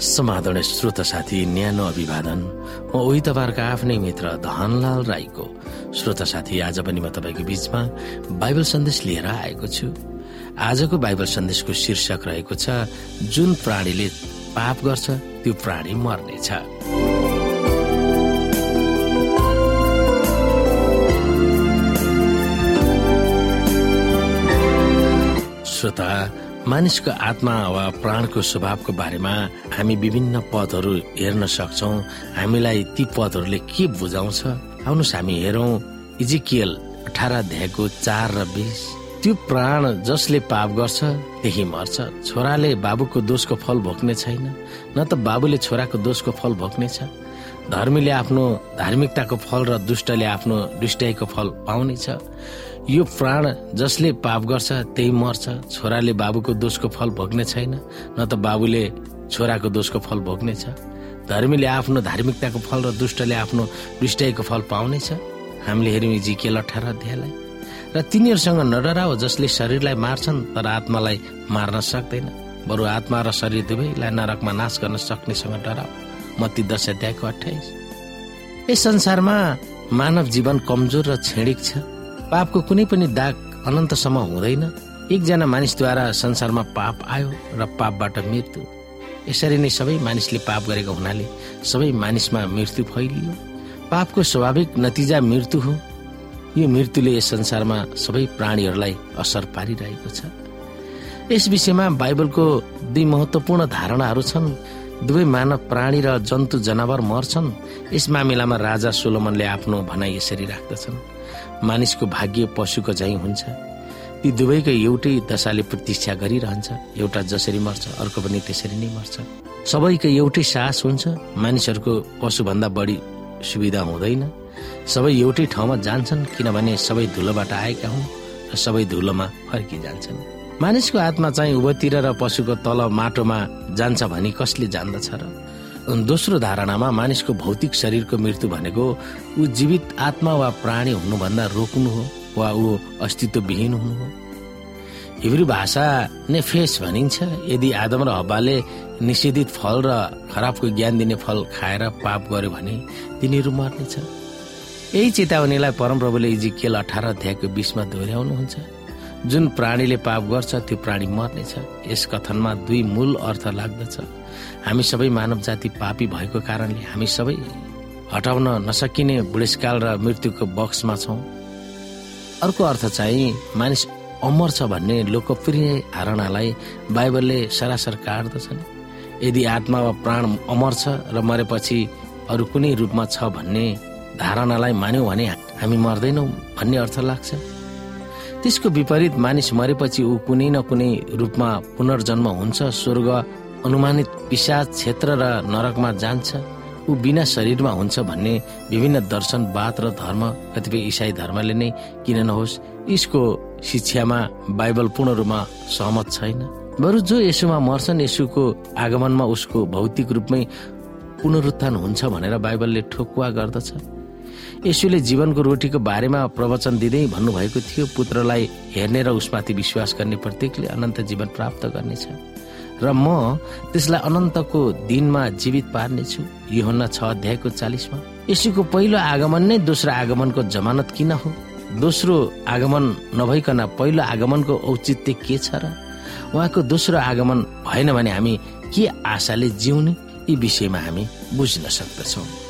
समाधान श्रोता साथी न्यानो अभिवादन। म उही तपाईँहरूको आफ्नै मित्र धनलाल राईको। श्रोता साथी आज पनि म तपाईँको बीचमा बाइबल सन्देश लिएर आएको छु। आजको बाइबल सन्देशको शीर्षक रहेको छ जुन प्राणीले पाप गर्छ त्यो प्राणी मर्नेछ। श्रोता मानिसको आत्मा वा प्राणको स्वभावको बारेमा हामी विभिन्न पदहरू हेर्न सक्छौ। हामीलाई ती पदहरूले के बुझाउँछ? आउनुहोस् हामी हेरौँ। इजिकियल अठार अध्यायको चार र बिस। त्यो प्राण जसले पाप गर्छ त्यही मर्छ। छोराले बाबुको दोषको फल भोग्ने छैन न त बाबुले छोराको दोषको फल भोग्नेछ। धर्मीले आफ्नो धार्मिकताको फल र दुष्टले आफ्नो दुष्टाइको फल पाउनेछ। यो प्राण जसले पाप गर्छ त्यही मर्छ। छोराले बाबुको दोषको फल भोग्ने छैन न त बाबुले छोराको दोषको फल भोग्नेछ। धर्मीले आफ्नो धार्मिकताको फल र दुष्टले आफ्नो दुष्टाइको फल पाउनेछ। हामीले हेऱ्यौँ जिकेल अठार अध्यायलाई। र तिनीहरूसँग नडराओ जसले शरीरलाई मार्छन् तर आत्मालाई मार्न सक्दैन। बरु आत्मा र शरीर दुवैलाई नरकमा नाश गर्न सक्नेसँग डराओ। मती दश अध्यायको अठाइस यस संसारमा मानव जीवन कमजोर र छेडिक छ। पापको कुनै पनि दाग अनन्तसम्म हुँदैन। एकजना मानिसद्वारा संसारमा पाप आयो र पापबाट मृत्यु। यसरी नै सबै मानिसले पाप गरेको हुनाले सबै मानिसमा मृत्यु फैलियो। पापको स्वाभाविक नतिजा मृत्यु हो। यो मृत्युले यस संसारमा सबै प्राणीहरूलाई असर पारिरहेको छ। यस विषयमा बाइबलको दुई महत्वपूर्ण धारणाहरू छन्। दुवै मानव प्राणी र जन्तु जनावर मर्छन्। यस मामिलामा राजा सोलोमनले आफ्नो भनाइ यसरी राख्दछन्। मानिसको भाग्य पशुको झैँ हुन्छ। ती दुवैको एउटै दशाले प्रतीक्षा गरिरहन्छ। एउटा जसरी मर्छ अर्को पनि त्यसरी नै मर्छ। सबैको एउटै सास हुन्छ। मानिसहरूको पशुभन्दा बढी सुविधा हुँदैन। सबै एउटै ठाउँमा जान्छन् किनभने सबै धुलोबाट आएका हुन् र सबै धुलोमा फर्किजान्छन्। मानिसको आत्मा चाहिँ उभोतिर र पशुको तल माटोमा जान्छ भनी कसले जान्दछ र? दोस्रो धारणामा मानिसको भौतिक शरीरको मृत्यु भनेको ऊ जीवित आत्मा वा प्राणी हुनुभन्दा रोक्नु हो वा ऊ अस्तित्वविहीन हुनु हो। हिब्रू भाषा नै फेस भनिन्छ यदि आदम र हब्बाले निषेधित फल र खराबको ज्ञान दिने फल खाएर पाप गर्यो भने तिनीहरू मर्नेछ। यही चेतावनीलाई परमप्रभुले इजिकेल अठार अध्यायको बिचमा दोहोऱ्याउनुहुन्छ। जुन प्राणीले पाप गर्छ त्यो प्राणी मर्नेछ यस कथनमा दुई मूल अर्थ लाग्दछ। हामी सबै मानव जाति पापी भएको कारणले हामी सबै हटाउन नसकिने बुढेसकाल र मृत्युको बक्समा छौँ। अर्को अर्थ चाहिँ मानिस अमर छ भन्ने लोकप्रिय धारणालाई बाइबलले सरासर काट्दछन्। यदि आत्मा वा प्राण अमर छ र मरेपछि अरू कुनै रूपमा छ भन्ने धारणालाई मान्यौँ भने हामी मर्दैनौँ भन्ने अर्थ लाग्छ। त्यसको विपरीत मानिस मरेपछि ऊ कुनै न कुनै रूपमा पुनर्जन्म हुन्छ स्वर्ग अनुमानित पिसाद क्षेत्र र नरकमा जान्छ। ऊ बिना शरीरमा हुन्छ भन्ने विभिन्न दर्शनवाद र धर्म कतिपय इसाई धर्मले नै किन नहोस् यसको शिक्षामा बाइबल पूर्ण रूपमा सहमत छैन। बरु जो यसोमा मर्छन् यसुको आगमनमा उसको भौतिक रूपमै पुनरुत्थान हुन्छ भनेर बाइबलले ठोकुवा गर्दछ। यसुले जीवनको रोटीको बारेमा प्रवचन दिँदै भन्नुभएको थियो पुत्रलाई हेर्ने र उसमाथि विश्वास गर्ने प्रत्येकले अनन्त जीवन प्राप्त गर्नेछ र म त्यसलाई अनन्तको दिनमा जीवित पार्नेछु। यो छ अध्यायको चालिसमा यसुको पहिलो आगमन नै दोस्रो आगमनको जमानत किन हो? दोस्रो आगमन नभइकन पहिलो आगमनको औचित्य के छ र? उहाँको दोस्रो आगमन भएन भने हामी के आशाले जिउने? यी विषयमा हामी बुझ्न सक्दछौँ।